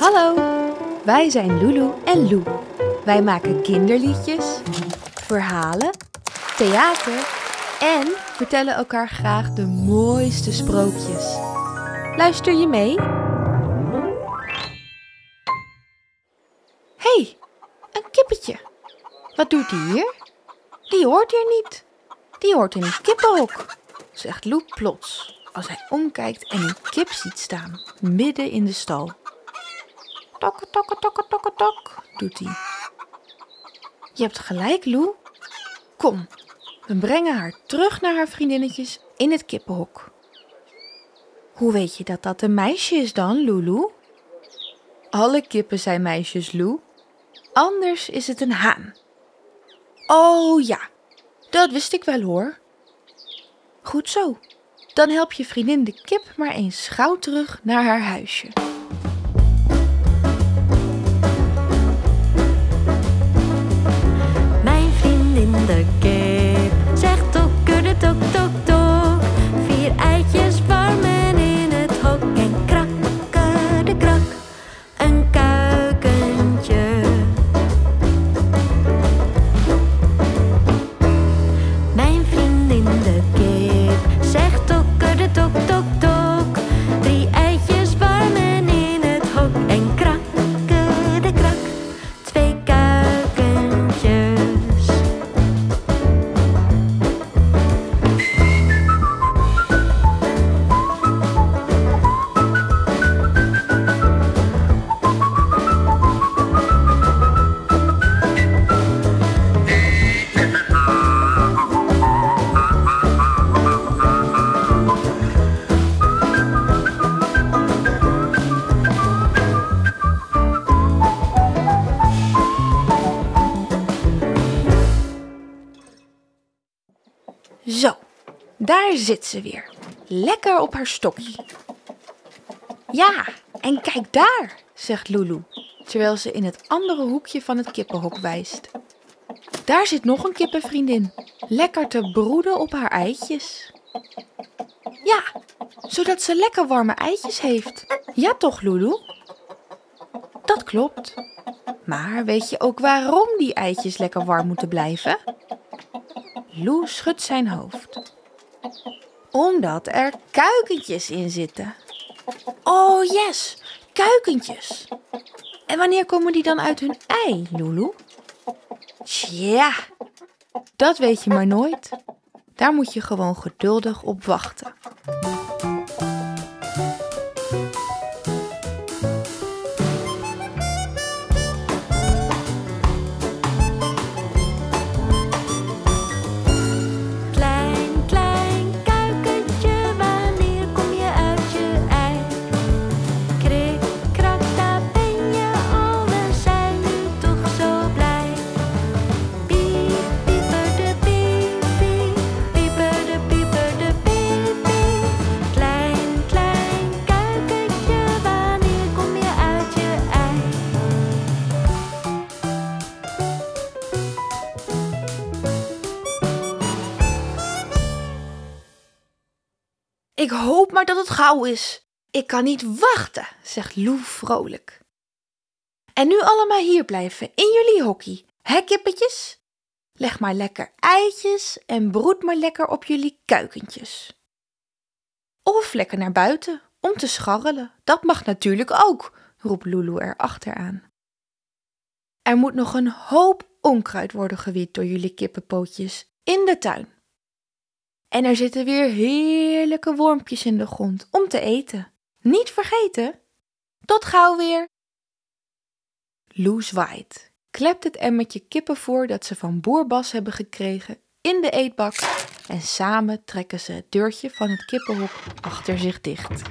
Hallo, wij zijn Lulu en Lou. Wij maken kinderliedjes, verhalen, theater en vertellen elkaar graag de mooiste sprookjes. Luister je mee? hey, een kippetje. Wat doet die hier? Die hoort hier niet. Die hoort in een kippenhok, zegt Lou plots als hij omkijkt en een kip ziet staan midden in de stal. Tokke, tokke, tokke, tokke, tok, doet hij. Je hebt gelijk, Lou. Kom, we brengen haar terug naar haar vriendinnetjes in het kippenhok. Hoe weet je dat dat een meisje is dan, Lulu? Alle kippen zijn meisjes, Lou. Anders is het een haan. Oh ja, dat wist ik wel hoor. Goed zo. Dan help je vriendin de kip maar eens gauw terug naar haar huisje. Daar zit ze weer. Lekker op haar stokje. Ja, en kijk daar, zegt Lulu, terwijl ze in het andere hoekje van het kippenhok wijst. Daar zit nog een kippenvriendin, lekker te broeden op haar eitjes. Ja, zodat ze lekker warme eitjes heeft. Ja toch, Lulu? Dat klopt. Maar weet je ook waarom die eitjes lekker warm moeten blijven? Lou schudt zijn hoofd. Omdat er kuikentjes in zitten. Oh yes, kuikentjes. En wanneer komen die dan uit hun ei, Lulu? Tja, dat weet je maar nooit. Daar moet je gewoon geduldig op wachten. Ik hoop maar dat het gauw is. Ik kan niet wachten, zegt Lou vrolijk. En nu allemaal hier blijven, in jullie hokkie. Hè, kippetjes? Leg maar lekker eitjes en broed maar lekker op jullie kuikentjes. Of lekker naar buiten, om te scharrelen. Dat mag natuurlijk ook, roept Lulu er achteraan. Er moet nog een hoop onkruid worden gewiet door jullie kippenpootjes in de tuin. En er zitten weer heerlijke wormpjes in de grond om te eten. Niet vergeten. Tot gauw weer. Lou zwaait, klept het emmertje kippen voor dat ze van boer Bas hebben gekregen in de eetbak en samen trekken ze het deurtje van het kippenhok achter zich dicht.